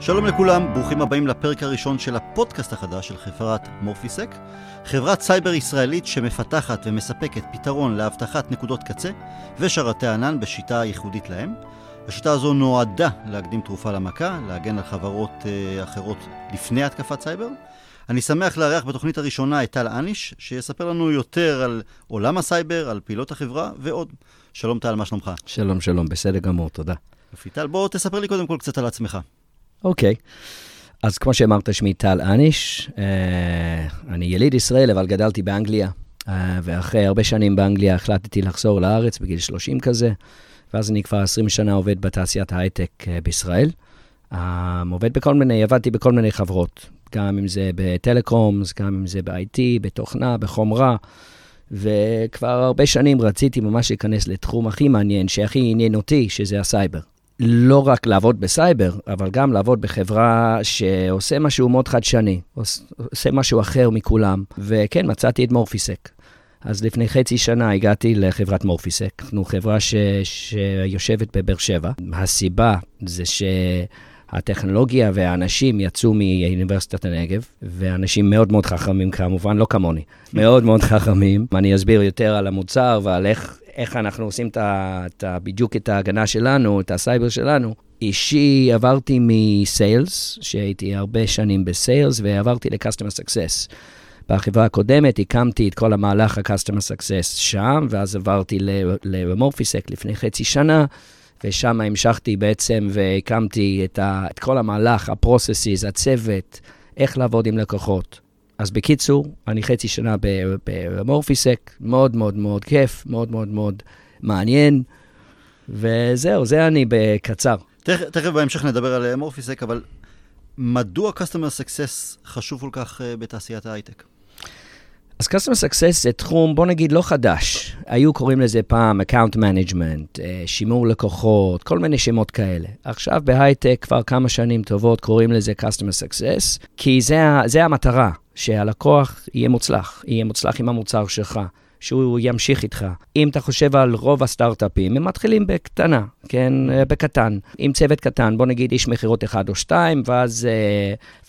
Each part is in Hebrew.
שלום לכולם, ברוכים הבאים לפרק הראשון של הפודקאסט החדש של חברת Morphisec, חברת סייבר ישראלית שמפתחת ומספקת פתרון לאבטחת נקודות קצה ושרתי ענן בשיטה ייחודית להם. השיטה הזו נועדה להקדים תרופה למכה, להגן על חברות uh, אחרות לפני התקפת סייבר. אני שמח לארח בתוכנית הראשונה את טל אניש, שיספר לנו יותר על עולם הסייבר, על פעילות החברה ועוד. שלום טל, מה שלומך? שלום, שלום, בסדר גמור, תודה. יופי, טל, בוא תספר לי קודם כל קצת על עצמך. אוקיי. אז כמו שאמרת, שמי טל אניש, אה, אני יליד ישראל, אבל גדלתי באנגליה, אה, ואחרי הרבה שנים באנגליה החלטתי לחזור לארץ בגיל 30 כזה, ואז אני כבר 20 שנה עובד בתעשיית ההייטק אה, בישראל. עובד בכל מיני, עבדתי בכל מיני חברות, גם אם זה בטלקומס, גם אם זה ב-IT, בתוכנה, בחומרה, וכבר הרבה שנים רציתי ממש להיכנס לתחום הכי מעניין, שהכי עניין אותי, שזה הסייבר. לא רק לעבוד בסייבר, אבל גם לעבוד בחברה שעושה משהו מאוד חדשני, עושה משהו אחר מכולם. וכן, מצאתי את Morphisec. אז לפני חצי שנה הגעתי לחברת Morphisec, אנחנו חברה ש... שיושבת בבאר שבע. הסיבה זה שהטכנולוגיה והאנשים יצאו מאוניברסיטת הנגב, ואנשים מאוד מאוד חכמים כמובן, לא כמוני, מאוד מאוד חכמים. אני אסביר יותר על המוצר ועל איך, איך אנחנו עושים את ה, בדיוק את ההגנה שלנו, את הסייבר שלנו. אישי עברתי מ sales, שהייתי הרבה שנים ב sales, ועברתי ל-customer success. בחברה הקודמת הקמתי את כל המהלך ה-customer success שם, ואז עברתי ל Morphisec לפני חצי שנה, ושם המשכתי בעצם והקמתי את, ה, את כל המהלך, ה-processes, הצוות, איך לעבוד עם לקוחות. אז בקיצור, אני חצי שנה במורפיסק, מאוד מאוד מאוד כיף, מאוד מאוד מאוד מעניין, וזהו, זה אני בקצר. תכף, בהמשך נדבר על מורפיסק, אבל מדוע Customer Success חשוב כל כך uh, בתעשיית ההייטק? אז Customer Success זה תחום, בוא נגיד, לא חדש. היו קוראים לזה פעם Account Management, שימור לקוחות, כל מיני שמות כאלה. עכשיו בהייטק כבר כמה שנים טובות קוראים לזה Customer Success, כי זה, זה המטרה, שהלקוח יהיה מוצלח, יהיה מוצלח עם המוצר שלך. שהוא ימשיך איתך. אם אתה חושב על רוב הסטארט-אפים, הם מתחילים בקטנה, כן? בקטן. עם צוות קטן, בוא נגיד איש מכירות אחד או שתיים, ואז,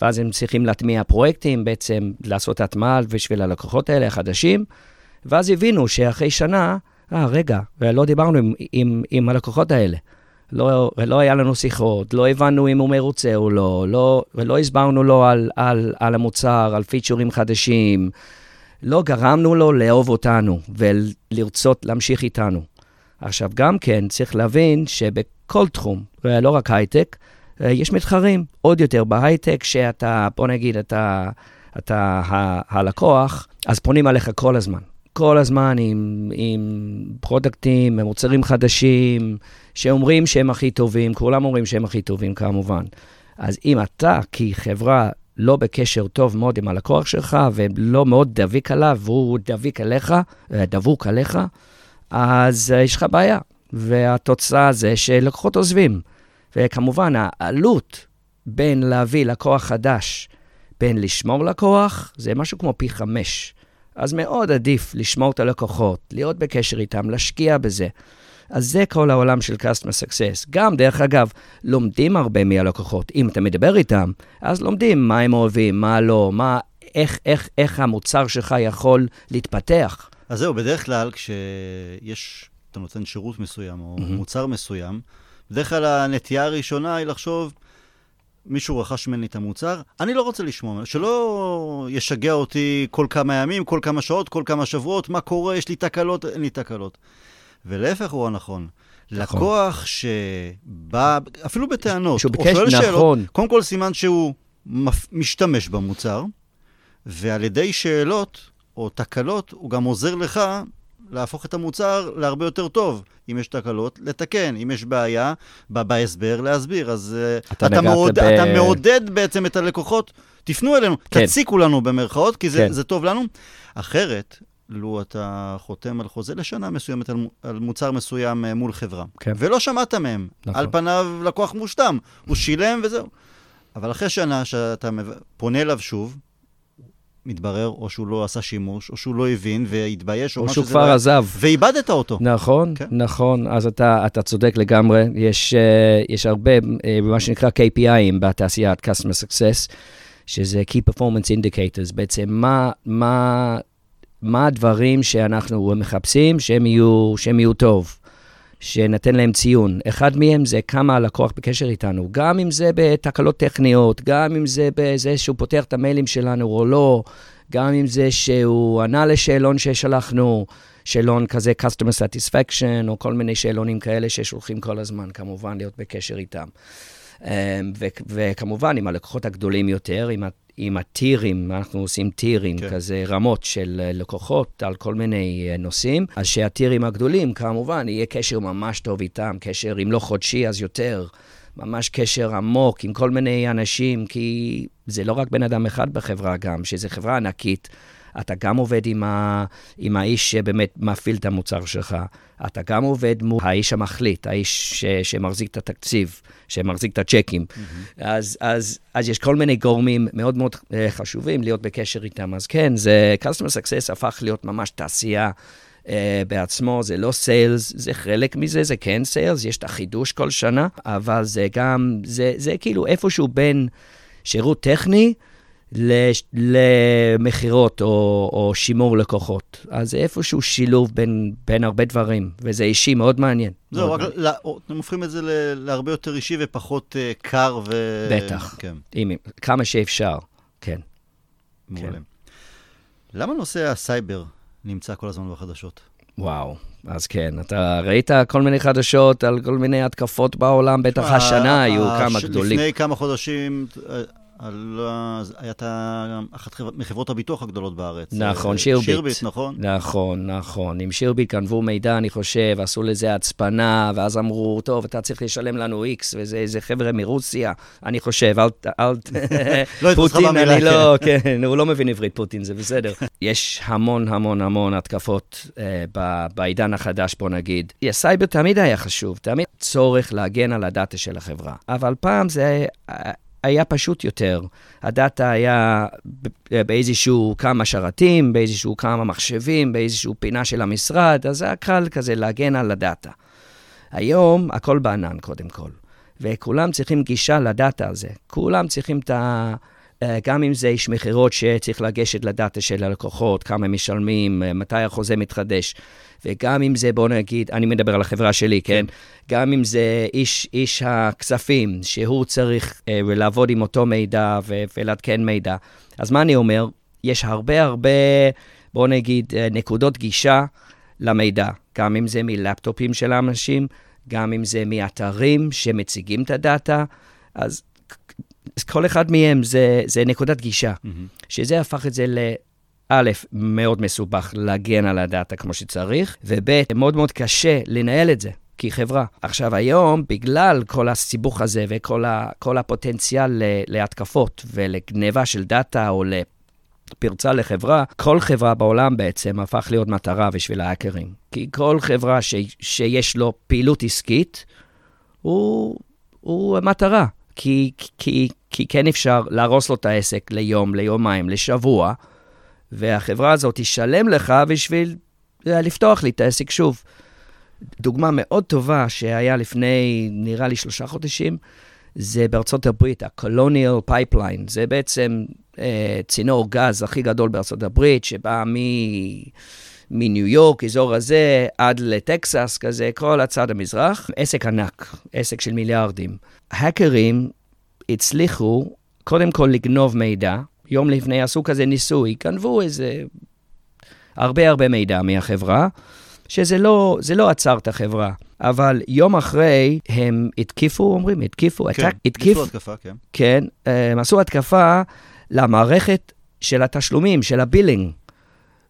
ואז הם צריכים להטמיע פרויקטים, בעצם לעשות הטמעה בשביל הלקוחות האלה, החדשים, ואז הבינו שאחרי שנה, אה, רגע, לא דיברנו עם, עם, עם הלקוחות האלה. לא, לא היה לנו שיחות, לא הבנו אם הוא מרוצה או לא, לא ולא הסברנו לו על, על, על המוצר, על פיצ'ורים חדשים. לא גרמנו לו לאהוב אותנו ולרצות להמשיך איתנו. עכשיו, גם כן צריך להבין שבכל תחום, לא רק הייטק, יש מתחרים. עוד יותר בהייטק, שאתה, בוא נגיד, אתה, אתה הלקוח, אז פונים עליך כל הזמן. כל הזמן עם, עם פרודקטים, מוצרים חדשים, שאומרים שהם הכי טובים, כולם אומרים שהם הכי טובים כמובן. אז אם אתה כחברה לא בקשר טוב מאוד עם הלקוח שלך, ולא מאוד דביק עליו, והוא דביק עליך, דבוק עליך, אז יש לך בעיה. והתוצאה זה שלקוחות עוזבים. וכמובן, העלות בין להביא לקוח חדש, בין לשמור לקוח, זה משהו כמו פי חמש. אז מאוד עדיף לשמור את הלקוחות, להיות בקשר איתם, להשקיע בזה. אז זה כל העולם של Customer Success. גם, דרך אגב, לומדים הרבה מהלקוחות. אם אתה מדבר איתם, אז לומדים מה הם אוהבים, מה לא, מה, איך, איך, איך המוצר שלך יכול להתפתח. אז זהו, בדרך כלל כשיש, אתה נותן שירות מסוים או mm-hmm. מוצר מסוים, בדרך כלל הנטייה הראשונה היא לחשוב, מישהו רכש ממני את המוצר, אני לא רוצה לשמוע שלא ישגע אותי כל כמה ימים, כל כמה שעות, כל כמה שבועות, מה קורה, יש לי תקלות, אין לי תקלות. ולהפך הוא הנכון. נכון. לקוח שבא, אפילו בטענות, שהוא ביקש, נכון. שאלות, קודם כל סימן שהוא משתמש במוצר, ועל ידי שאלות או תקלות, הוא גם עוזר לך להפוך את המוצר להרבה יותר טוב. אם יש תקלות, לתקן. אם יש בעיה, בא בהסבר להסביר. אז אה, אתה, אתה, מעוד, ב... אתה מעודד בעצם את הלקוחות, תפנו אלינו, כן. תציקו לנו במרכאות, כי זה, כן. זה טוב לנו. אחרת, לו אתה חותם על חוזה לשנה מסוימת על, על מוצר מסוים אה, מול חברה, כן. ולא שמעת מהם, נכון. על פניו לקוח מושתם, הוא שילם וזהו. אבל אחרי שנה שאתה פונה אליו שוב, מתברר, או שהוא לא עשה שימוש, או שהוא לא הבין והתבייש, או, או שהוא כבר לא... עזב. ואיבדת אותו. נכון, כן. נכון, אז אתה, אתה צודק לגמרי. יש, uh, יש הרבה, uh, מה שנקרא KPIים בתעשיית Customer Success, שזה Key Performance Indicators, בעצם מה, מה, מה הדברים שאנחנו מחפשים שהם יהיו, שהם יהיו טוב. שנתן להם ציון. אחד מהם זה כמה הלקוח בקשר איתנו, גם אם זה בתקלות טכניות, גם אם זה בזה שהוא פותח את המיילים שלנו או לא, גם אם זה שהוא ענה לשאלון ששלחנו, שאלון כזה customer satisfaction, או כל מיני שאלונים כאלה ששולחים כל הזמן, כמובן, להיות בקשר איתם. אמ, וכמובן, עם הלקוחות הגדולים יותר, עם עם הטירים, אנחנו עושים טירים, כן. כזה רמות של אה, לקוחות על כל מיני אה, נושאים, אז שהטירים הגדולים, כמובן, יהיה קשר ממש טוב איתם, קשר אם לא חודשי אז יותר, ממש קשר עמוק עם כל מיני אנשים, כי זה לא רק בן אדם אחד בחברה גם, שזו חברה ענקית. אתה גם עובד עם, ה, עם האיש שבאמת מפעיל את המוצר שלך, אתה גם עובד מול האיש המחליט, האיש ש, שמחזיק את התקציב, שמחזיק את הצ'קים. Mm-hmm. אז, אז, אז יש כל מיני גורמים מאוד מאוד אה, חשובים להיות בקשר איתם. אז כן, זה, customer success הפך להיות ממש תעשייה. uh, בעצמו, זה לא סיילס, זה חלק מזה, זה כן סיילס, יש את החידוש כל שנה, אבל זה גם, זה, זה כאילו איפשהו בין שירות טכני למכירות או, או שימור לקוחות. אז זה איפשהו שילוב בין, בין הרבה דברים, וזה אישי מאוד מעניין. זהו, רק ל, אתם הופכים את זה להרבה יותר אישי ופחות uh, קר ו... בטח, כן. אם, כמה שאפשר, כן. מעולה. כן. למה נושא הסייבר נמצא כל הזמן בחדשות? וואו, אז כן, אתה ראית כל מיני חדשות על כל מיני התקפות בעולם, בטח השנה היו כמה גדולים. לפני כמה חודשים הייתה אחת מחברות הביטוח הגדולות בארץ. נכון, שירביט. שירביט, נכון? נכון, נכון. עם שירביט גנבו מידע, אני חושב, עשו לזה הצפנה, ואז אמרו, טוב, אתה צריך לשלם לנו איקס, וזה חבר'ה מרוסיה, אני חושב, אל... אל... לא פוטין, אני לא, כן. כן, הוא לא מבין עברית, פוטין, זה בסדר. יש המון המון המון התקפות אה, בעידן החדש, בוא נגיד. סייבר תמיד היה חשוב, תמיד צורך להגן על הדאטה של החברה. אבל פעם זה... היה פשוט יותר. הדאטה היה באיזשהו כמה שרתים, באיזשהו כמה מחשבים, באיזשהו פינה של המשרד, אז היה קל כזה להגן על הדאטה. היום הכל בענן קודם כל, וכולם צריכים גישה לדאטה הזה. כולם צריכים את ה... אה, גם אם זה איש מכירות שצריך לגשת לדאטה של הלקוחות, כמה משלמים, אה, מתי החוזה מתחדש. וגם אם זה, בוא נגיד, אני מדבר על החברה שלי, כן? גם אם זה איש, איש הכספים, שהוא צריך uh, לעבוד עם אותו מידע ו- ולעדכן מידע. אז מה אני אומר? יש הרבה הרבה, בוא נגיד, uh, נקודות גישה למידע, גם אם זה מלפטופים של האנשים, גם אם זה מאתרים שמציגים את הדאטה, אז כל אחד מהם זה, זה נקודת גישה, mm-hmm. שזה הפך את זה ל... א', מאוד מסובך להגן על הדאטה כמו שצריך, וב', מאוד מאוד קשה לנהל את זה. כחברה. עכשיו, היום, בגלל כל הסיבוך הזה וכל ה, הפוטנציאל להתקפות ולגניבה של דאטה או לפרצה לחברה, כל חברה בעולם בעצם הפך להיות מטרה בשביל ההאקרים. כי כל חברה ש, שיש לו פעילות עסקית, הוא, הוא מטרה. כי, כי, כי כן אפשר להרוס לו את העסק ליום, ליומיים, לשבוע, והחברה הזאת תשלם לך בשביל לפתוח לי את העסק שוב. דוגמה מאוד טובה שהיה לפני, נראה לי, שלושה חודשים, זה בארצות הברית, ה-Colonial Pipeline. זה בעצם אה, צינור גז הכי גדול בארצות הברית, שבא מ... מניו יורק, אזור הזה, עד לטקסס, כזה, כל הצד המזרח. עסק ענק, עסק של מיליארדים. האקרים הצליחו קודם כל לגנוב מידע, יום לפני עשו כזה ניסוי, גנבו איזה הרבה הרבה מידע מהחברה, שזה לא, לא עצר את החברה. אבל יום אחרי הם התקיפו, אומרים, התקיפו, כן, התקיפו, התקפה, כן. כן, הם עשו התקפה למערכת של התשלומים, של הבילינג.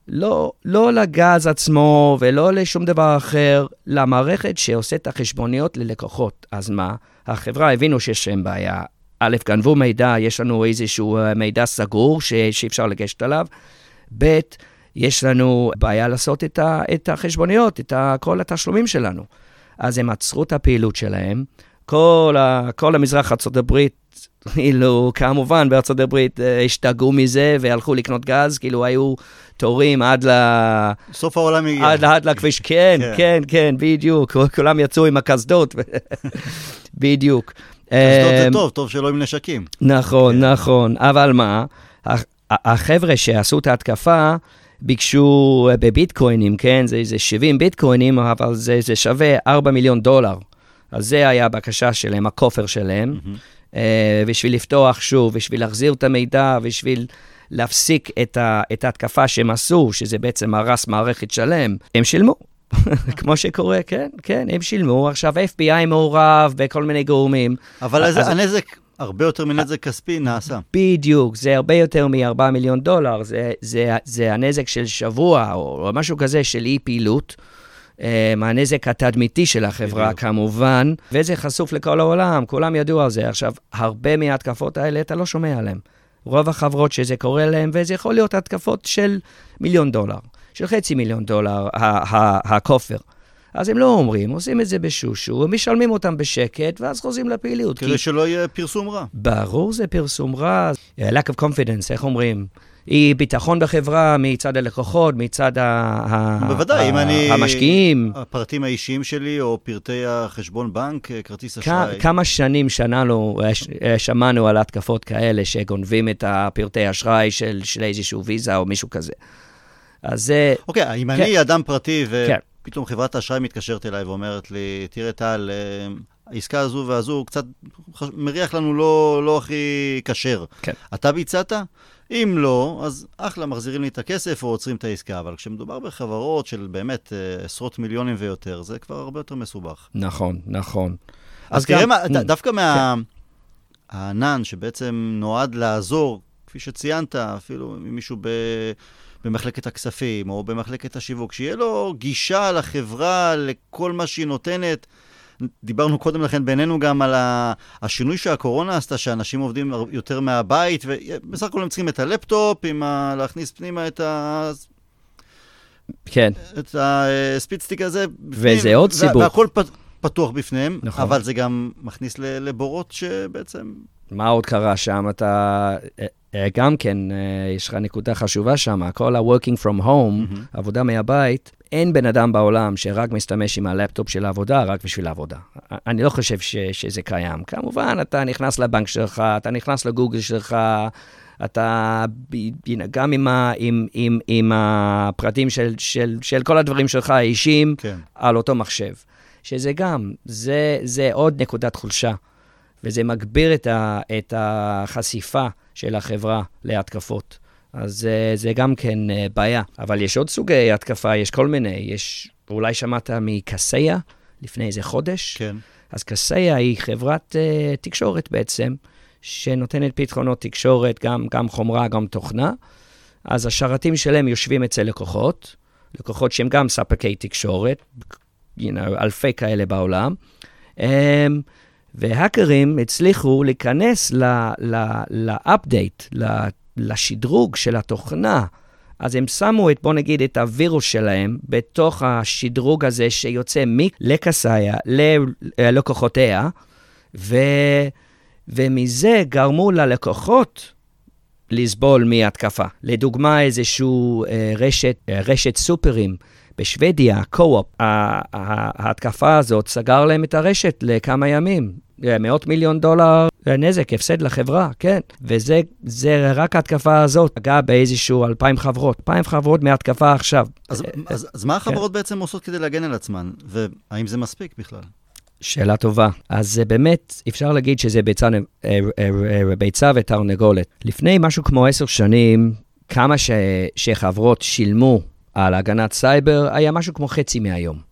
לא, לא לגז עצמו ולא לשום דבר אחר, למערכת שעושה את החשבוניות ללקוחות. אז מה? החברה הבינו שיש שם בעיה. א', גנבו מידע, יש לנו איזשהו אה, מידע סגור ש, שאפשר לגשת עליו. ב', יש לנו בעיה לעשות את, ה, את החשבוניות, את ה, כל התשלומים שלנו. אז הם עצרו את הפעילות שלהם, כל, ה, כל המזרח ארצות הברית, כאילו, כמובן, בארצות הברית אה, השתגעו מזה והלכו לקנות גז, כאילו היו תורים עד ל... סוף העולם הגיע. עד, עד לכביש, כן, כן. כן, כן, בדיוק. כולם יצאו עם הקסדות, בדיוק. קסדות זה אמ, טוב, טוב שלא עם נשקים. נכון, כן. נכון. אבל מה, החבר'ה שעשו את ההתקפה ביקשו אה, בביטקוינים, כן? זה, זה 70 ביטקוינים, אבל זה, זה שווה 4 מיליון דולר. אז זה היה הבקשה שלהם, הכופר שלהם, אה, בשביל לפתוח שוב, בשביל להחזיר את המידע, בשביל להפסיק את, ה, את ההתקפה שהם עשו, שזה בעצם הרס מערכת שלם. הם שילמו. כמו שקורה, כן, כן, הם שילמו. עכשיו ה-FBI מעורב בכל מיני גורמים. אבל אז- אז הנזק, הרבה יותר מנזק כספי, נעשה. בדיוק, זה הרבה יותר מ-4 מיליון דולר, זה, זה, זה הנזק של שבוע או, משהו כזה של אי פעילות. Um, הנזק התדמיתי של החברה בדיוק. כמובן, וזה חשוף לכל העולם, כולם ידעו על זה. עכשיו, הרבה מההתקפות האלה אתה לא שומע עליהן. רוב החברות שזה קורה להן, וזה יכול להיות התקפות של מיליון דולר, של חצי מיליון דולר, הכופר. אז הם לא אומרים, עושים את זה בשושו, משלמים אותם בשקט, ואז חוזרים לפעילות. כי כדי שלא יהיה פרסום רע. ברור, זה פרסום רע. Uh, lack of confidence, איך אומרים? אי ביטחון בחברה מצד הלקוחות, מצד ה- ה- בוודאי, אם ה- אני... המשקיעים. הפרטים האישיים שלי, או פרטי החשבון בנק, אה, כרטיס כ- אשראי. כמה שנים שננו, אה, ש- אה, שמענו על התקפות כאלה שגונבים את הפרטי אשראי של, של איזשהו ויזה או מישהו כזה. אז זה, אוקיי, אם כן. אני אדם פרטי, כן. ופתאום חברת האשראי מתקשרת אליי ואומרת לי, תראה טל, אה, העסקה הזו והזו קצת מריח לנו לא, לא הכי כשר. כן. אתה ביצעת? אם לא, אז אחלה, מחזירים לי את הכסף או עוצרים את העסקה. אבל כשמדובר בחברות של באמת אה, עשרות מיליונים ויותר, זה כבר הרבה יותר מסובך. נכון, נכון. אז תראה גם- מה, Mm, דווקא מה... הענן שבעצם נועד לעזור, כפי ציינת, אפילו מישהו ב... במחלקת הכספים או במחלקת השיווק, שיהיה לו גישה לחברה, לכל מה שהיא נותנת. דיברנו קודם לכן בינינו גם על השינוי שהקורונה עשתה, שאנשים עובדים יותר מהבית, ובסך הכל הם צריכים את הלפטופ, עם ה... להכניס פנימה את, ה... כן, את הספיצטיק הזה. בפנים, וזה עוד וה- סיבוך. והכל פ... פתוח בפניהם, נכון. אבל זה גם מכניס לבורות שבעצם... מה עוד קרה שם? אתה, גם כן, אה, יש לך נקודה חשובה שם, כל ה-working from home, עבודה מהבית, אין בן אדם בעולם שרק משתמש עם הלפטופ של העבודה רק בשביל העבודה. אני לא חושב ש, שזה קיים. כמובן, אתה נכנס לבנק שלך, אתה נכנס לגוגל שלך, אתה, גם עם, ה, עם, עם, עם הפרטים של, של, של כל הדברים שלך האישיים, כן. על אותו מחשב. שזה גם, זה, זה עוד נקודת חולשה, וזה מגביר את, ה, את החשיפה של החברה להתקפות. אז זה, זה גם כן אה, בעיה. אבל יש עוד סוגי התקפה, יש כל מיני. יש, אולי שמעת מקסיה לפני איזה חודש? כן. אז קסיה היא חברת uh, תקשורת בעצם, שנותנת פתרונות תקשורת, גם, גם חומרה, גם תוכנה. אז השרתים שלהם יושבים אצל לקוחות, לקוחות שהם גם ספקי תקשורת, you know, אלפי כאלה בעולם. Um, והאקרים הצליחו להיכנס לאפדייט, לשדרוג של התוכנה. אז הם שמו את, בוא נגיד, את הווירוס שלהם בתוך השדרוג הזה שיוצא מקסאיה ללקוחותיה, ו, ומזה גרמו ללקוחות לסבול מהתקפה. לדוגמה, איזשהו אה, רשת, אה, רשת סופרים בשוודיה, קו-אופ, ההתקפה הזאת סגר להם את הרשת לכמה ימים. אה, מאות מיליון דולר אה, נזק, הפסד לחברה, כן. וזה זה רק ההתקפה הזאת, פגעה באיזשהו אלפיים חברות. אלפיים חברות מההתקפה עכשיו. אז, אה, אז, אז מה החברות בעצם עושות כדי להגן על עצמן? והאם זה מספיק בכלל? שאלה טובה. אז זה באמת, אפשר להגיד שזה ביצה, אה, אה, ביצה ותרנגולת. לפני משהו כמו עשר שנים, כמה ש, שחברות שילמו על הגנת סייבר, היה משהו כמו חצי מהיום.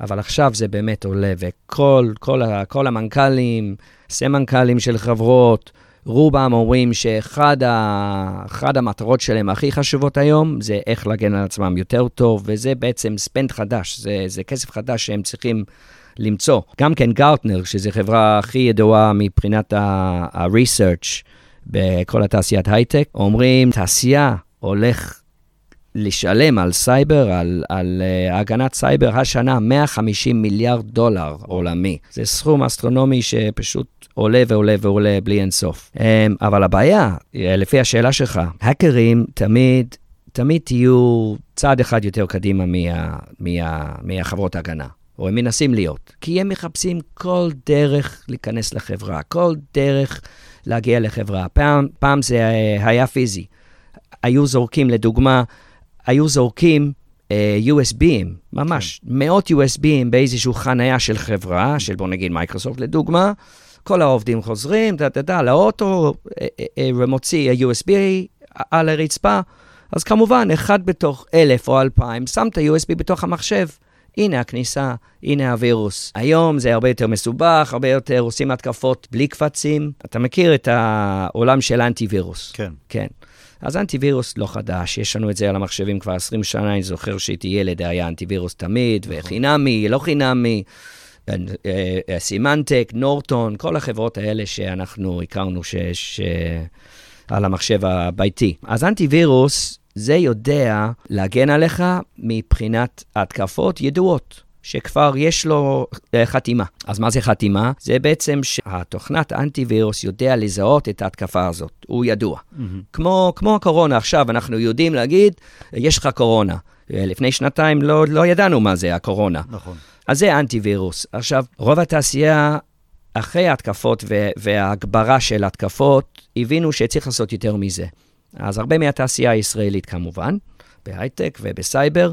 אבל עכשיו זה באמת עולה, וכל כל, כל המנכ"לים, סמנכ"לים של חברות, רובם אומרים שאחד ה, המטרות שלהם הכי חשובות היום זה איך להגן על עצמם יותר טוב, וזה בעצם ספנד חדש, זה, זה כסף חדש שהם צריכים למצוא. גם כן Gartner, שזו חברה הכי ידועה מבחינת ה-research בכל התעשיית הייטק, אומרים, תעשייה הולך לשלם על סייבר, על, על uh, הגנת סייבר השנה 150 מיליארד דולר עולמי. זה סכום אסטרונומי שפשוט עולה ועולה ועולה בלי אינסוף. Um, אבל הבעיה, לפי השאלה שלך, האקרים תמיד, תמיד יהיו צעד אחד יותר קדימה מה, מה, מהחברות ההגנה. או הם מנסים להיות, כי הם מחפשים כל דרך להיכנס לחברה, כל דרך להגיע לחברה. פעם, פעם זה היה פיזי. היו זורקים, לדוגמה, היו זורקים uh, אה, USB ים, ממש, כן. מאות USBים באיזושהי חנייה של חברה, של בוא נגיד מייקרוסופט לדוגמה, כל העובדים חוזרים, דה דה דה, לאוטו, אה, אה, ומוציא ה-USB על הרצפה, אז כמובן, אחד בתוך אלף או אלפיים, שם את ה-USB בתוך המחשב. הנה הכניסה, הנה הווירוס. היום זה הרבה יותר מסובך, הרבה יותר עושים התקפות בלי קפצים. אתה מכיר את העולם של אנטי-וירוס. כן. כן. אז אנטיווירוס לא חדש, יש לנו את זה על המחשבים כבר 20 שנה, אני זוכר שהייתי ילד, היה אנטיווירוס תמיד, נכון. וחינמי, לא חינמי. אה, אה, סימנטק, נורטון, כל החברות האלה שאנחנו הכרנו שיש על המחשב הביתי. אז אנטיווירוס, זה יודע להגן עליך מבחינת התקפות ידועות. שכבר יש לו uh, חתימה. אז מה זה חתימה? זה בעצם שהתוכנת אנטיווירוס יודע לזהות את ההתקפה הזאת, הוא ידוע. Mm-hmm. כמו, כמו הקורונה עכשיו, אנחנו יודעים להגיד, יש לך קורונה. אה, לפני שנתיים לא, לא ידענו מה זה הקורונה. נכון. אז זה אנטיווירוס. עכשיו, רוב התעשייה, אחרי ההתקפות וההגברה של התקפות, הבינו שצריך לעשות יותר מזה. אז הרבה מהתעשייה הישראלית כמובן, בהייטק ובסייבר,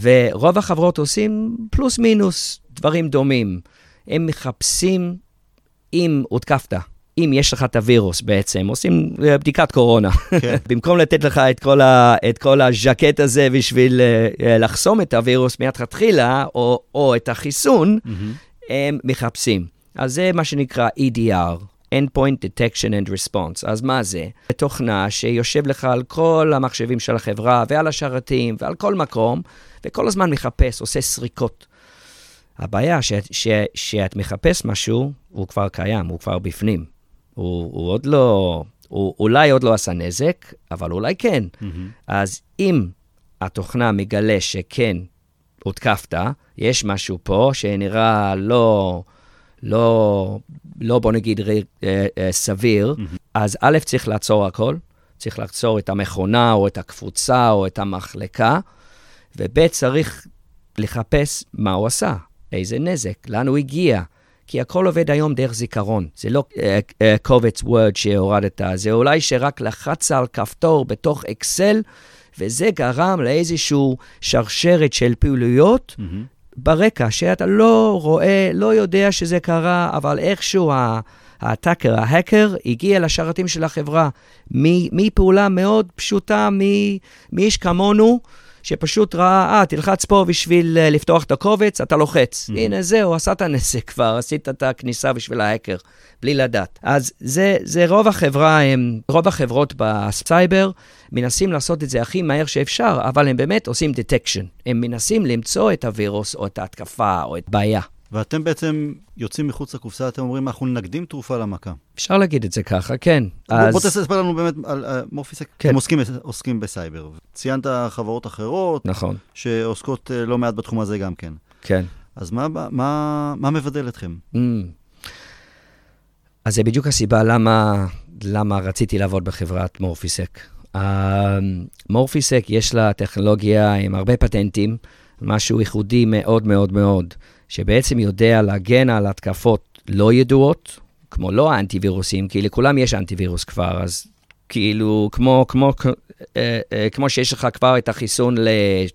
ורוב החברות עושים פלוס מינוס דברים דומים. הם מחפשים אם הותקפת, אם יש לך את הווירוס בעצם, עושים אה, בדיקת קורונה. כן. במקום לתת לך את כל, ה, את כל הז'קט הזה בשביל uh, לחסום את הווירוס מתחילה, או, או את החיסון, mm-hmm. הם מחפשים. אז זה מה שנקרא EDR, Endpoint Detection and Response. אז מה זה? זה תוכנה שיושב לך על כל המחשבים של החברה ועל השרתים ועל כל מקום, וכל הזמן מחפש, עושה סריקות. הבעיה שאת, ש, שאת מחפש משהו, הוא כבר קיים, הוא כבר בפנים. הוא, הוא עוד לא, הוא אולי עוד לא עשה נזק, אבל אולי כן. Mm-hmm. אז אם התוכנה מגלה שכן הותקפת, יש משהו פה שנראה לא, לא, לא בוא נגיד אה, אה, סביר, mm-hmm. אז א', צריך לעצור הכל, צריך לעצור את המכונה או את הקבוצה או את המחלקה, וב' צריך לחפש מה הוא עשה, איזה נזק, לאן הוא הגיע. כי הכל עובד היום דרך זיכרון. זה לא uh, uh, קובץ וורד שהורדת, זה אולי שרק לחצת על כפתור בתוך אקסל, וזה גרם לאיזשהו שרשרת של פעילויות mm-hmm. ברקע, שאתה לא רואה, לא יודע שזה קרה, אבל איכשהו הטאקר, ההאקר, הגיע לשרתים של החברה מפעולה מאוד פשוטה, מאיש כמונו. שפשוט ראה, אה, תלחץ פה בשביל uh, לפתוח את הקובץ, אתה לוחץ. Mm-hmm. הנה, זהו, עשת נזק כבר, עשית את הכניסה בשביל ההאקר, בלי לדעת. אז זה, זה רוב החברה, הם, רוב החברות בסייבר מנסים לעשות את זה הכי מהר שאפשר, אבל הם באמת עושים detection. הם מנסים למצוא את הווירוס או את ההתקפה או את בעיה. ואתם בעצם יוצאים מחוץ לקופסה, אתם אומרים, אנחנו נקדים תרופה למכה. אפשר להגיד את זה ככה, כן. אז... בוא תספר לנו באמת על uh, מורפיסק, כן. אתם עוסקים, עוסקים בסייבר. ציינת חברות אחרות, נכון. שעוסקות uh, לא מעט בתחום הזה גם כן. כן. אז מה, מה, מה מבדל אתכם? Mm. אז זה בדיוק הסיבה למה, למה רציתי לעבוד בחברת מורפיסק. Uh, מורפיסק יש לה טכנולוגיה עם הרבה פטנטים, משהו ייחודי מאוד מאוד מאוד. שבעצם יודע להגן על התקפות לא ידועות, כמו לא האנטיווירוסים, כי לכולם יש אנטיווירוס כבר, אז כאילו, כמו, כמו, אה, אה, כמו שיש לך כבר את החיסון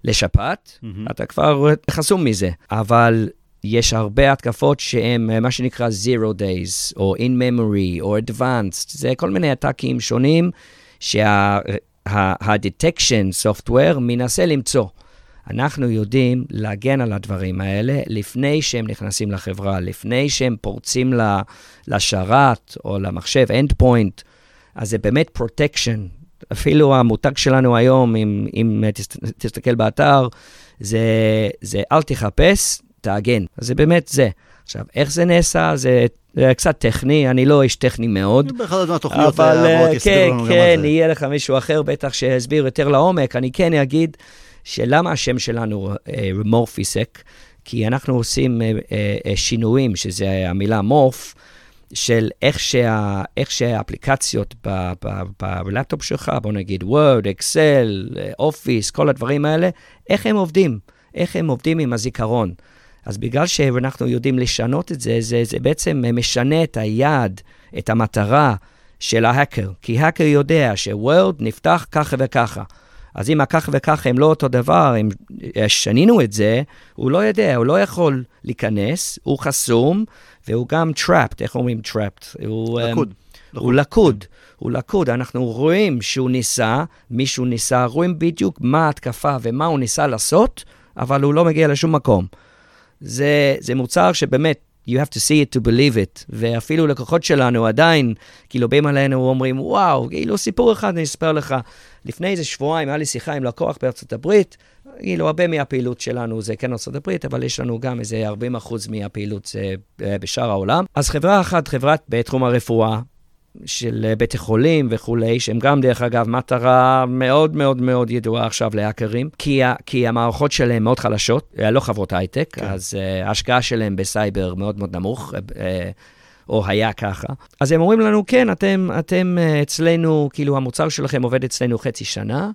לשפעת, mm-hmm. אתה כבר חסום מזה. אבל יש הרבה התקפות שהן אה, מה שנקרא Zero Days, או In Memory, או Advanced, זה כל מיני עתקים שונים שה-Detection Software מנסה למצוא. אנחנו יודעים להגן על הדברים האלה לפני שהם נכנסים לחברה, לפני שהם פורצים לשרת או למחשב, end point, אז זה באמת protection. אפילו המותג שלנו היום, אם, אם תסתכל באתר, זה, זה אל תחפש, תאגן. אז זה באמת זה. עכשיו, איך זה נעשה? זה, זה קצת טכני, אני לא איש טכני מאוד. באחד מהתוכניות אבל הבאות אה, יסבירו כן, לנו גם כן, על זה. יהיה לך מישהו אחר בטח שיסביר יותר לעומק. אני כן אגיד שלמה השם שלנו Morphisec, כי אנחנו עושים אה, אה, אה, שינויים, שזה המילה morph, של איך, שה, איך שהאפליקציות בלפטופ שלך, בוא נגיד וורד, אקסל, אופיס, כל הדברים האלה, איך הם עובדים, איך הם עובדים עם הזיכרון. אז בגלל שאנחנו יודעים לשנות את זה, זה, זה בעצם משנה את היעד, את המטרה של ההאקר. כי האקר יודע שוורד נפתח ככה וככה. אז אם הככה וככה הם לא אותו דבר, אם שנינו את זה, הוא לא יודע, הוא לא יכול להיכנס, הוא חסום, והוא גם trapped, איך אומרים trapped? הוא, לקוד. הוא לקוד, הוא לקוד. אנחנו רואים שהוא ניסה, מישהו ניסה, רואים בדיוק מה ההתקפה ומה הוא ניסה לעשות, אבל הוא לא מגיע לשום מקום. זה, זה מוצר שבאמת, you have to see it to believe it, ואפילו לקוחות שלנו עדיין, כאילו באים עלינו ואומרים, וואו, כאילו סיפור אחד אני אספר לך. לפני איזה שבועיים היה לי שיחה עם לקוח בארצות הברית, כאילו הרבה מהפעילות שלנו זה כן ארצות הברית, אבל יש לנו גם איזה 40 אחוז מהפעילות זה אה, בשאר העולם. אז חברה אחת, חברת בתחום הרפואה, של אה, בתי חולים וכולי, שהם גם, דרך אגב, מטרה מאוד מאוד מאוד ידועה עכשיו להאקרים, כי, ה- כי המערכות שלהם מאוד חלשות, אה, לא חברות הייטק, כן. אז uh, ההשקעה שלהם בסייבר מאוד מאוד נמוך. Uh, או היה ככה. אז הם אומרים לנו, כן, אתם, אתם אצלנו, כאילו המוצר שלכם עובד אצלנו חצי שנה,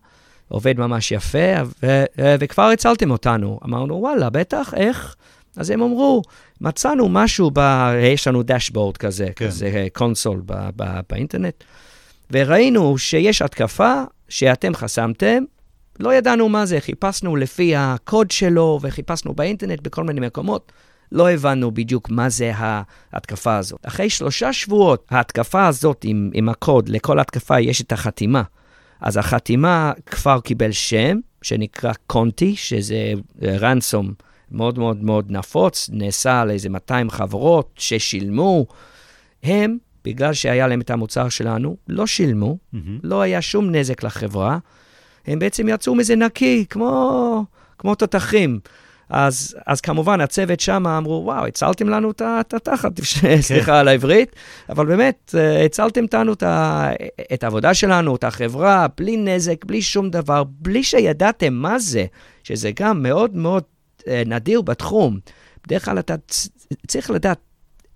עובד ממש יפה, ו- וכבר הצלתם אותנו. אמרנו, וואלה, בטח, איך? אז הם אמרו, מצאנו משהו, ב... יש לנו דשבורד כזה, כן. כזה קונסול ב- ב- באינטרנט, וראינו שיש התקפה שאתם חסמתם, לא ידענו מה זה, חיפשנו לפי הקוד שלו וחיפשנו באינטרנט בכל מיני מקומות. לא הבנו בדיוק מה זה ההתקפה הזאת. אחרי שלושה שבועות, ההתקפה הזאת עם, עם הקוד, לכל התקפה יש את החתימה. אז החתימה כבר קיבל שם, שנקרא קונטי, שזה רנסום מאוד מאוד מאוד נפוץ, נעשה על איזה 200 חברות ששילמו. הם, בגלל שהיה להם את המוצר שלנו, לא שילמו, מהמם. לא היה שום נזק לחברה. הם בעצם יצאו מזה נקי, כמו, כמו תותחים. אז, אז כמובן, הצוות שם אמרו, וואו, הצלתם לנו את התחת, סליחה על העברית, אבל באמת, אה, הצלתם אותנו את, את העבודה שלנו, את החברה, בלי נזק, בלי שום דבר, בלי שידעתם מה זה, שזה גם מאוד מאוד נדיר בתחום. בדרך כלל אתה צריך לדעת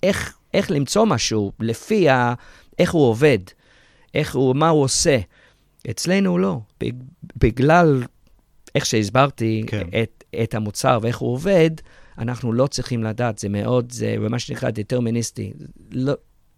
איך, איך למצוא משהו לפי ה, איך הוא עובד, איך הוא, מה הוא עושה. אצלנו לא. בג- בגלל איך שהסברתי. כן. את, את המוצר ואיך הוא עובד, אנחנו לא צריכים לדעת, זה מאוד, זה מה שנקרא דטרמיניסטי. לא,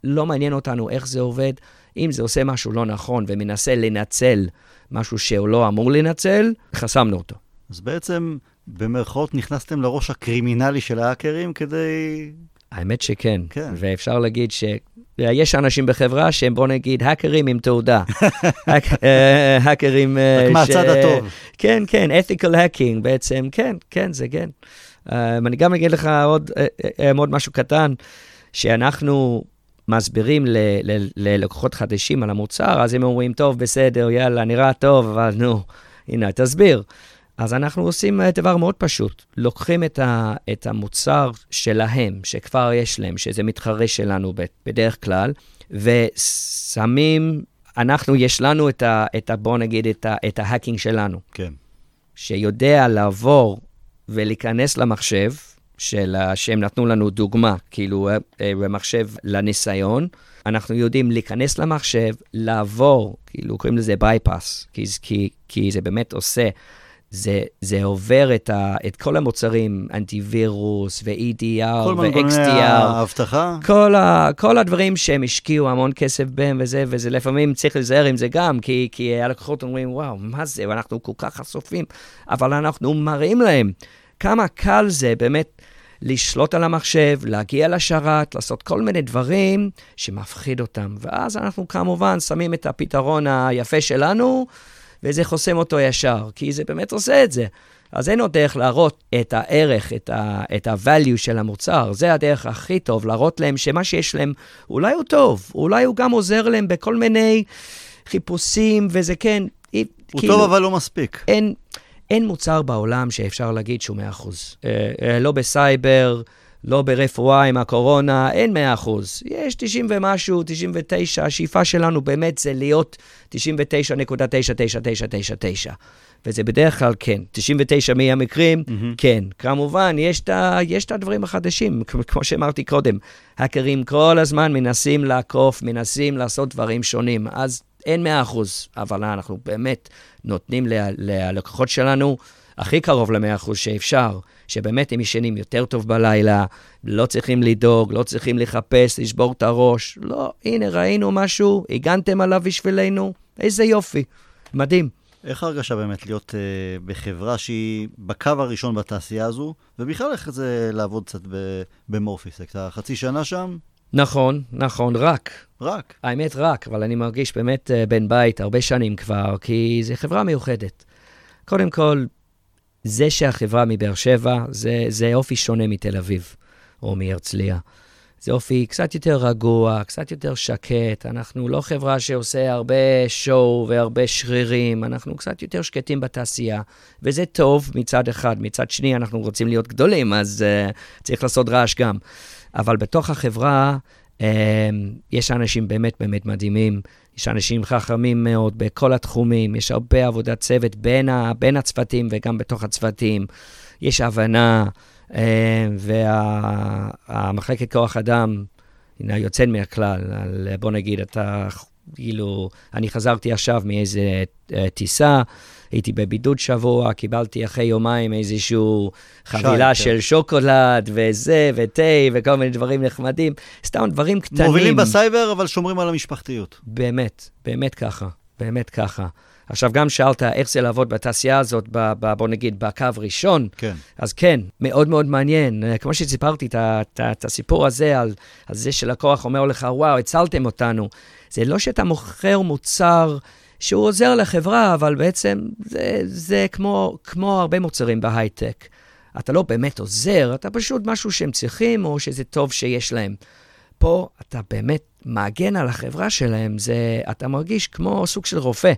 לא מעניין אותנו איך זה עובד. אם זה עושה משהו לא נכון ומנסה לנצל משהו שהוא לא אמור לנצל, חסמנו אותו. אז בעצם, במרכאות, נכנסתם לראש הקרימינלי של ההאקרים כדי... האמת שכן, כן. ואפשר להגיד שיש אנשים בחברה שהם, בוא נגיד, האקרים עם תעודה. אה, האקרים... אה, רק מהצד הטוב. כן, כן, ethical hacking בעצם, כן, כן, זה כן. Uh, אני גם אגיד לך עוד, עוד משהו קטן, שאנחנו מסבירים ל- ל- ללקוחות חדשים על המוצר, אז הם אומרים, טוב, בסדר, יאללה, נראה טוב, אבל נו, הנה, תסביר. אז אנחנו עושים אה, דבר מאוד פשוט, לוקחים את, ה, את המוצר שלהם, שכבר יש להם, שזה מתחרה שלנו בדרך כלל, ושמים, אנחנו, יש לנו את ה, את ה בוא נגיד, את, ה, את ההאקינג שלנו. כן. שיודע לעבור ולהיכנס למחשב, של, ה- שהם נתנו לנו דוגמה, כאילו אה, אה, במחשב לניסיון, אנחנו יודעים להיכנס למחשב, לעבור, כאילו קוראים לזה bypass, כי, כי, כי זה באמת עושה, זה, זה עובר את, ה, את כל המוצרים, אנטיווירוס ו-EDR כל מנגנוני ו-XDR. האבטחה. כל, ה, כל הדברים שהם השקיעו המון כסף בהם וזה, וזה לפעמים צריך להיזהר עם זה גם, כי, כי הלקוחות אומרים, וואו, מה זה, ואנחנו כל כך חשופים, אבל אנחנו מראים להם כמה קל זה באמת לשלוט על המחשב, להגיע לשרת, לעשות כל מיני דברים שמפחיד אותם. ואז אנחנו כמובן שמים את הפתרון היפה שלנו, וזה חוסם אותו ישר, כי זה באמת עושה את זה. אז אין עוד דרך להראות את הערך, את ה- את ה-value של המוצר. זה הדרך הכי טוב, להראות להם שמה שיש להם, אולי הוא טוב, אולי הוא גם עוזר להם בכל מיני חיפושים, וזה כן, הוא כאילו, טוב, אבל לא מספיק. אין, אין מוצר בעולם שאפשר להגיד שהוא 100%. אה, אה, לא בסייבר לא ברפואה עם הקורונה, אין 100 אחוז. יש 90 ומשהו, 99, השאיפה שלנו באמת זה להיות 99.99999. וזה בדרך כלל כן. 99 מהמקרים, mm-hmm. כן. כמובן, יש את, יש את הדברים החדשים, כמו שאמרתי קודם. האקרים כל הזמן מנסים לעקוף, מנסים לעשות דברים שונים. אז אין 100 אחוז, אבל אנחנו באמת נותנים ללקוחות שלנו הכי קרוב ל-100% שאפשר, שבאמת הם ישנים יותר טוב בלילה, לא צריכים לדאוג, לא צריכים לחפש, לשבור את הראש. לא, הנה, ראינו משהו, הגנתם עליו בשבילנו, איזה יופי, מדהים. איך הרגשה באמת להיות uh, בחברה שהיא בקו הראשון בתעשייה הזו, ובכלל איך זה לעבוד קצת במורפיסק? אתה חצי שנה שם? נכון, נכון, רק. רק? האמת רק, אבל אני מרגיש באמת uh, בן בית הרבה שנים כבר, כי זו חברה מיוחדת. קודם כל, זה שהחברה מבאר שבע, זה, זה אופי שונה מתל אביב או מהרצליה. זה אופי קצת יותר רגוע, קצת יותר שקט. אנחנו לא חברה שעושה הרבה שואו והרבה שרירים, אנחנו קצת יותר שקטים בתעשייה, וזה טוב מצד אחד. מצד שני, אנחנו רוצים להיות גדולים, אז uh, צריך לעשות רעש גם. אבל בתוך החברה, יש אנשים באמת באמת מדהימים. יש אנשים חכמים מאוד בכל התחומים, יש הרבה עבודת צוות בין, ה, בין הצוותים וגם בתוך הצוותים. יש הבנה, אה, והמחלקת כוח אדם הינה יוצאת מהכלל. על, בוא נגיד, אתה, כאילו, אני חזרתי עכשיו מאיזה אה, טיסה, הייתי בבידוד שבוע, קיבלתי אחרי יומיים איזושהי חבילה שי, של כן. שוקולד וזה, ותה, וכל מיני דברים נחמדים. סתם דברים קטנים. מובילים בסייבר, אבל שומרים על המשפחתיות. באמת, באמת ככה, באמת ככה. עכשיו, גם שאלת איך זה לעבוד בתעשייה הזאת, ב, ב, בוא נגיד, בקו ראשון. כן. אז כן, מאוד מאוד מעניין. אה, כמו שסיפרתי את, הסיפור הזה, על, על זה שלקוח אומר לך, וואו, הצלתם אותנו. זה לא שאתה מוכר מוצר שהוא עוזר לחברה, אבל בעצם זה, זה כמו, כמו הרבה מוצרים בהייטק. אתה לא באמת עוזר, אתה פשוט משהו שהם צריכים, או שזה טוב שיש להם. פה אתה באמת מעגן על החברה שלהם, זה, אתה מרגיש כמו סוג של רופא.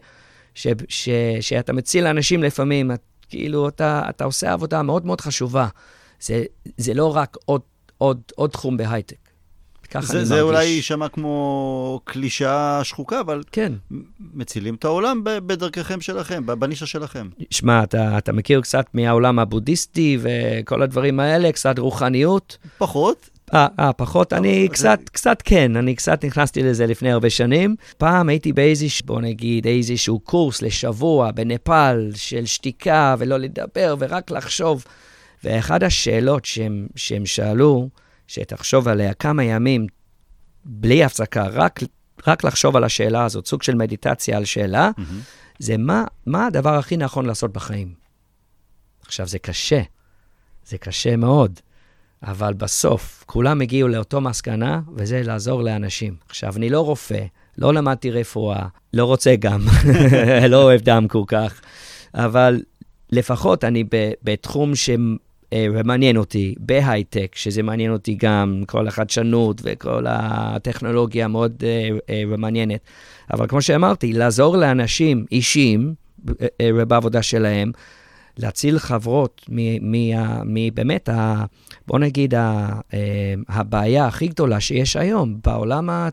ש, ש, שאתה מציל אנשים לפעמים, את, כאילו, אתה, אתה עושה עבודה מאוד מאוד חשובה. זה, זה לא רק עוד, עוד, עוד תחום בהייטק. ככה זה, אני זה מרגיש. אולי יישמע כמו קלישאה שחוקה, אבל כן. מצילים את העולם בדרככם שלכם, בנישה שלכם. שמע, אתה, אתה מכיר קצת מהעולם הבודהיסטי וכל הדברים האלה, קצת רוחניות? פחות. אה, אה, פחות, אני קצת, קצת כן, אני קצת נכנסתי לזה לפני הרבה שנים. פעם הייתי באיזשהו, בוא נגיד, איזשהו קורס לשבוע בנפאל של שתיקה ולא לדבר ורק לחשוב. ואחת השאלות שהם, שהם שאלו, שתחשוב עליה כמה ימים בלי הפסקה, רק, רק לחשוב על השאלה הזאת, סוג של מדיטציה על שאלה, mm-hmm. זה מה, מה הדבר הכי נכון לעשות בחיים. עכשיו, זה קשה, זה קשה מאוד. אבל בסוף כולם הגיעו לאותו מסקנה, וזה לעזור לאנשים. עכשיו, אני לא רופא, לא למדתי רפואה, לא רוצה גם, לא אוהב דם כל כך, אבל לפחות אני בתחום שמעניין אותי, בהייטק, שזה מעניין אותי גם, כל החדשנות וכל הטכנולוגיה מאוד uh, uh, מעניינת. אבל כמו שאמרתי, לעזור לאנשים אישית uh, uh, בעבודה שלהם, להציל חברות מבאמת, בוא נגיד, אה, הבעיה הכי גדולה שיש היום בעולם, ה,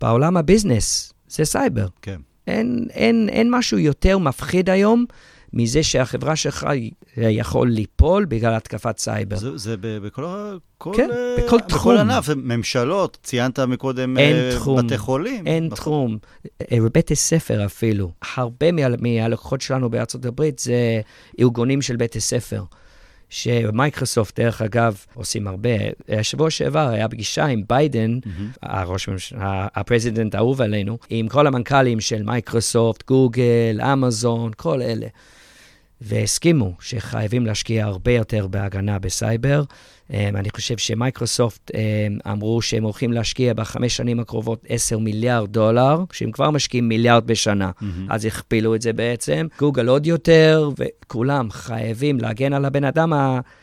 בעולם הביזנס, זה סייבר. כן. אין, אין, אין משהו יותר מפחיד היום מזה שהחברה שלך יכול ליפול בגלל התקפת סייבר. זה, זה בכל, כל, כן, uh, בכל תחום. בכל ענף, ממשלות, ציינת מקודם אין uh, תחום, בתי חולים. אין נכון. תחום. בבתי ספר אפילו. הרבה מה, מהלקוחות שלנו בארצות הברית זה ארגונים של בתי ספר. שמייקרוסופט, דרך אגב, עושים הרבה. השבוע שעבר היה פגישה עם ביידן, mm-hmm. הראש ממשלה, ה president האהוב עלינו, עם כל המנכ"לים של מייקרוסופט, גוגל, אמזון, כל אלה. והסכימו שחייבים להשקיע הרבה יותר בהגנה בסייבר. אמ, אני חושב שמייקרוסופט אמ, אמרו שהם הולכים להשקיע בחמש שנים הקרובות 10 מיליארד דולר, שהם כבר משקיעים מיליארד בשנה. Mm-hmm. אז הכפילו את זה בעצם. גוגל עוד יותר, וכולם חייבים להגן על הבן אדם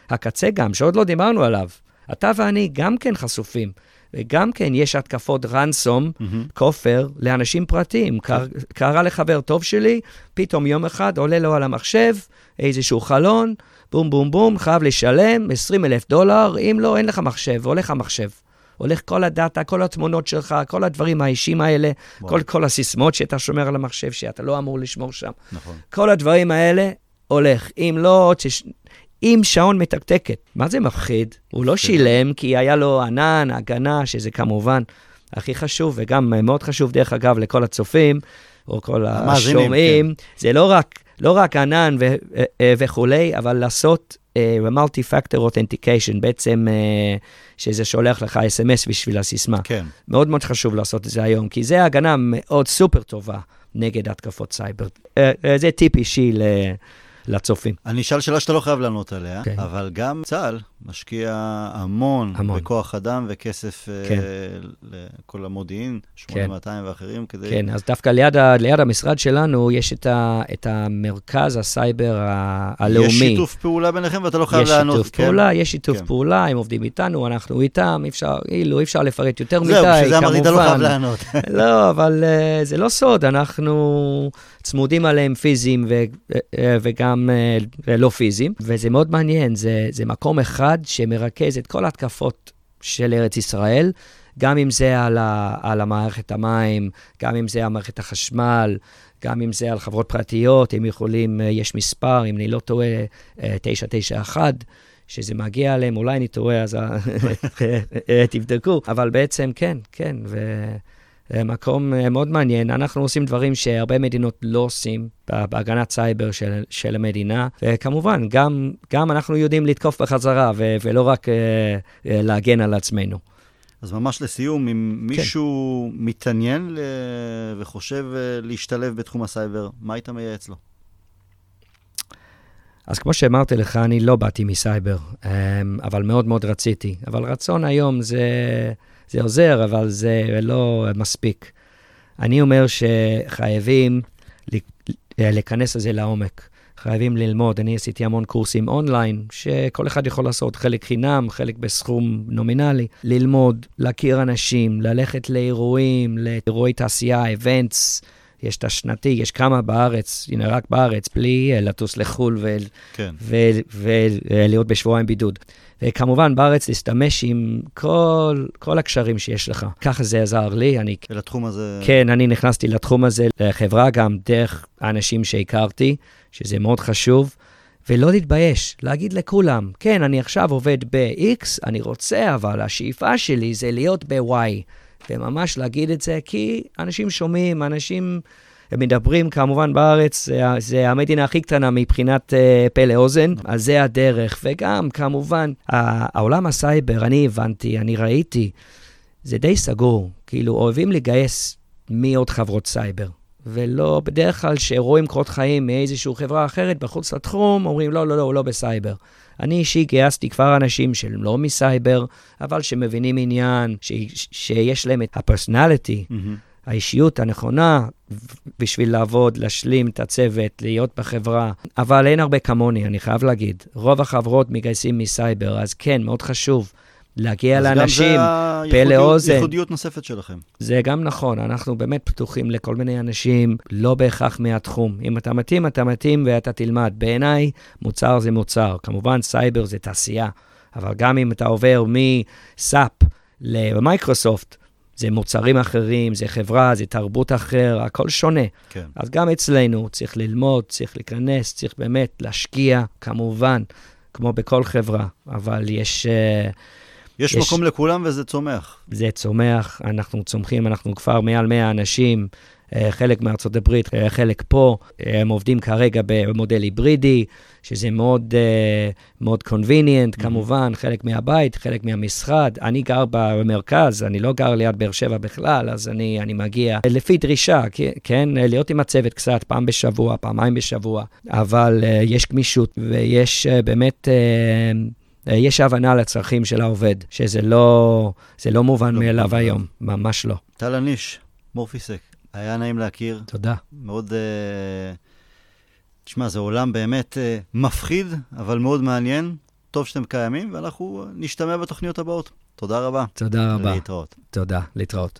הקצה גם, שעוד לא דיברנו עליו. אתה ואני גם כן חשופים. וגם כן יש התקפות רנסום, מהמם. כופר, לאנשים פרטיים. קר, קרה לחבר טוב שלי, פתאום יום אחד עולה לו על המחשב איזשהו חלון, בום בום בום, חייב לשלם 20 אלף דולר, אם לא, אין לך מחשב, הולך המחשב. הולך כל הדאטה, כל התמונות שלך, כל הדברים האישיים האלה, וואו. כל, כל הסיסמאות שאתה שומר על המחשב, שאתה לא אמור לשמור שם. נכון. כל הדברים האלה הולך. אם לא, תש... עם שעון מתקתקת. מה זה מפחיד? הוא לא שילם כי היה לו ענן, הגנה, שזה כמובן הכי חשוב, וגם מאוד חשוב, דרך אגב, לכל הצופים, או כל השומעים. זה לא רק, לא רק ענן ו- אה, וכולי, אבל לעשות multi-factor authentication, בעצם אה, שזה שולח לך אס.אם.אס בשביל הסיסמה. כן. מאוד מאוד חשוב לעשות את זה היום, כי זה הגנה מאוד סופר טובה נגד התקפות סייבר. אה, אה, זה טיפ אישי ל- לצופים. אני אשאל שאלה שאתה לא חייב לענות עליה, כן. אבל גם צה"ל משקיע המון, המון. בכוח אדם וכסף אה, כן. לכל המודיעין, 8200 ואחרים, כדי... כן, אז דווקא ליד, ה- ליד המשרד שלנו יש את, ה, את המרכז הסייבר ה- הלאומי. יש שיתוף פעולה ביניכם ואתה לא חייב יש לענות. שיתוף כן? פעולה, יש שיתוף כן. פעולה, הם עובדים איתנו, אנחנו איתם, אי אפשר, אילו, אי אפשר לפרט יותר מדי, זהו, כמובן. בשביל זה אמרתי, אתה לא חייב לענות. לא, אבל uh, זה לא סוד, אנחנו צמודים עליהם פיזיים ו, uh, וגם uh, לא פיזיים, וזה מאוד מעניין, זה, זה מקום אחד שמרכז את כל ההתקפות של ארץ ישראל, גם אם זה על, ה, על המערכת המים, גם אם זה על מערכת החשמל, גם אם זה על חברות פרטיות, הם יכולים, יש מספר, אם אני לא טועה, uh, 991. שזה מגיע אליהם, אולי אני טועה, אז אה, תבדקו. אבל בעצם כן, כן, ומקום אה, מאוד מעניין. אנחנו עושים דברים שהרבה מדינות לא עושים בהגנת סייבר של, של המדינה, וכמובן, גם, גם אנחנו יודעים לתקוף בחזרה, ו- ולא רק uh, להגן על עצמנו. אז ממש לסיום, אם כן. מישהו מתעניין ל- וחושב אה, להשתלב בתחום הסייבר, מה היית מייעץ לו? אז כמו שאמרתי לך, אני לא באתי מסייבר, אבל מאוד מאוד רציתי. אבל רצון היום זה, זה עוזר, אבל זה לא מספיק. אני אומר שחייבים ל- להיכנס לזה לעומק. חייבים ללמוד. אני עשיתי המון קורסים אונליין, שכל אחד יכול לעשות, חלק חינם, חלק בסכום נומינלי. ללמוד, להכיר אנשים, ללכת לאירועים, לאירועי תעשייה, events. יש את השנתי, יש כמה בארץ, הנה רק בארץ, בלי אה, לטוס לחו"ל ו- כן. ולהיות בשבועיים בידוד. וכמובן, בארץ להשתמש עם כל, כל הקשרים שיש לך. ככה זה עזר לי, אני... ולתחום הזה... כן, אני נכנסתי לתחום הזה, לחברה גם דרך האנשים שהכרתי, שזה מאוד חשוב, ולא להתבייש, להגיד לכולם, כן, אני עכשיו עובד ב-X, אני רוצה, אבל השאיפה שלי זה להיות ב-Y. וממש להגיד את זה, כי אנשים שומעים, אנשים מדברים, כמובן בארץ, זה, זה המדינה הכי קטנה מבחינת uh, פה לאוזן, אז זה הדרך. וגם, כמובן, העולם הסייבר, אני הבנתי, אני ראיתי, זה די סגור. כאילו, אוהבים לגייס מעוד חברות סייבר. ולא, בדרך כלל שרואים קורות חיים מאיזושהי חברה אחרת בחוץ לתחום, אומרים, לא, לא, לא, הוא לא בסייבר. אני אישי גייסתי כבר אנשים שהם לא מסייבר, אבל שמבינים עניין, ש, שיש להם את ה personality, מהמם. האישיות הנכונה בשביל לעבוד, להשלים את הצוות, להיות בחברה. אבל אין הרבה כמוני, אני חייב להגיד. רוב החברות מגייסים מסייבר, אז כן, מאוד חשוב להגיע אז גם לאנשים. זה פה לאוזן. ייחודיות נוספת שלכם. זה גם נכון, אנחנו באמת פתוחים לכל מיני אנשים, לא בהכרח מהתחום. אם אתה מתאים, אתה מתאים ואתה תלמד. בעיניי, מוצר זה מוצר. כמובן, סייבר זה תעשייה, אבל גם אם אתה עובר מ SAP למייקרוסופט, זה מוצרים אחרים, זה חברה, זה תרבות אחר, הכל שונה. כן. אז גם אצלנו צריך ללמוד, צריך להיכנס, צריך באמת להשקיע, כמובן, כמו בכל חברה, אבל יש... אה, יש יש- מקום לכולם וזה צומח. זה צומח, אנחנו צומחים, אנחנו כבר מעל 100 אנשים, אה, חלק מארצות הברית, אה, חלק פה, הם עובדים כרגע במודל היברידי, שזה מאוד, אה, מאוד convenient, כמובן, חלק מהבית, חלק מהמשרד. אני גר במרכז, אני לא גר ליד באר שבע בכלל, אז אני, אני מגיע לפי דרישה, כן- להיות עם הצוות קצת פעם בשבוע, פעמיים בשבוע, אבל יש גמישות ויש באמת... אה, יש הבנה לצרכים של העובד, שזה לא, זה לא מובן לא מאליו מובן היום, ממש לא. טל אניש, מורפיסק, היה נעים להכיר. תודה. מאוד... אה, תשמע, זה עולם באמת אה, מפחיד, אבל מאוד מעניין. טוב שאתם קיימים, ואנחנו נשתמע בתוכניות הבאות. תודה רבה. תודה רבה. להתראות. תודה, להתראות.